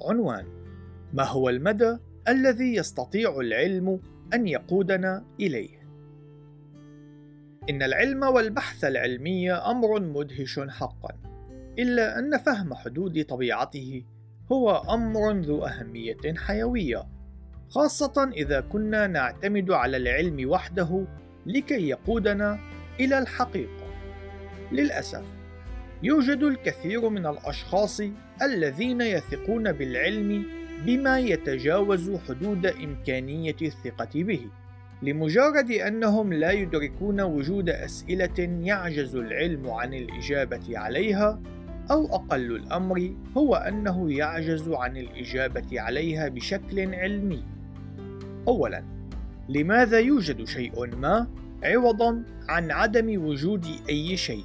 عنوان ما هو المدى الذي يستطيع العلم أن يقودنا إليه؟ إن العلم والبحث العلمي أمر مدهش حقا، إلا أن فهم حدود طبيعته هو أمر ذو أهمية حيوية، خاصة إذا كنا نعتمد على العلم وحده لكي يقودنا إلى الحقيقة. للأسف، يوجد الكثير من الأشخاص الذين يثقون بالعلم بما يتجاوز حدود إمكانية الثقة به، لمجرد أنهم لا يدركون وجود أسئلة يعجز العلم عن الإجابة عليها، أو أقل الأمر هو أنه يعجز عن الإجابة عليها بشكل علمي. أولاً، لماذا يوجد شيء ما عوضاً عن عدم وجود أي شيء؟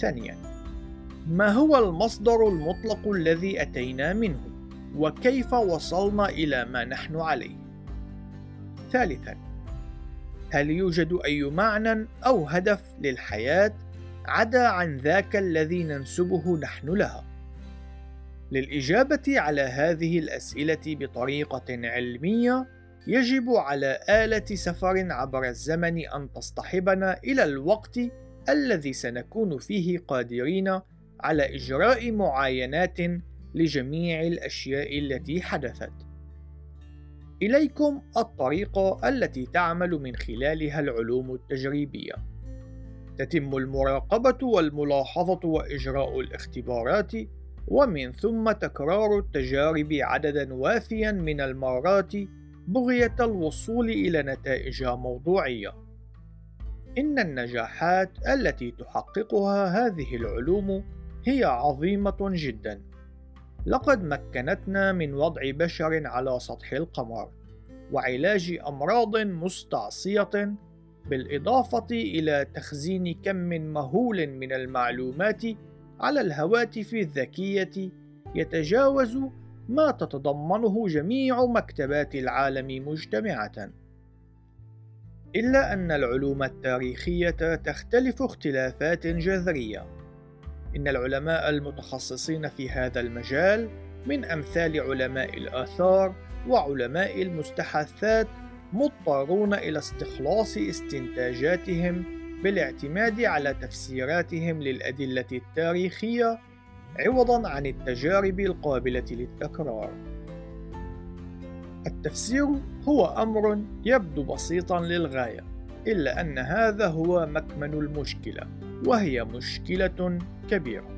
ثانياً، ما هو المصدر المطلق الذي أتينا منه؟ وكيف وصلنا إلى ما نحن عليه؟ ثالثاً، هل يوجد أي معنى أو هدف للحياة عدا عن ذاك الذي ننسبه نحن لها؟ للإجابة على هذه الأسئلة بطريقة علمية، يجب على آلة سفر عبر الزمن أن تصطحبنا إلى الوقت الذي سنكون فيه قادرين على إجراء معاينات لجميع الأشياء التي حدثت. إليكم الطريقة التي تعمل من خلالها العلوم التجريبية. تتم المراقبة والملاحظة وإجراء الاختبارات، ومن ثم تكرار التجارب عددا وافيا من المرات بغية الوصول إلى نتائج موضوعية. إن النجاحات التي تحققها هذه العلوم هي عظيمة جدا. لقد مكنتنا من وضع بشر على سطح القمر، وعلاج أمراض مستعصية، بالإضافة إلى تخزين كم مهول من المعلومات على الهواتف الذكية يتجاوز ما تتضمنه جميع مكتبات العالم مجتمعة. إلا أن العلوم التاريخية تختلف اختلافات جذرية. إن العلماء المتخصصين في هذا المجال من أمثال علماء الآثار وعلماء المستحثات مضطرون إلى استخلاص استنتاجاتهم بالاعتماد على تفسيراتهم للأدلة التاريخية عوضا عن التجارب القابلة للتكرار. التفسير هو أمر يبدو بسيطا للغاية، إلا أن هذا هو مكمن المشكلة، وهي مشكلة كبيرة.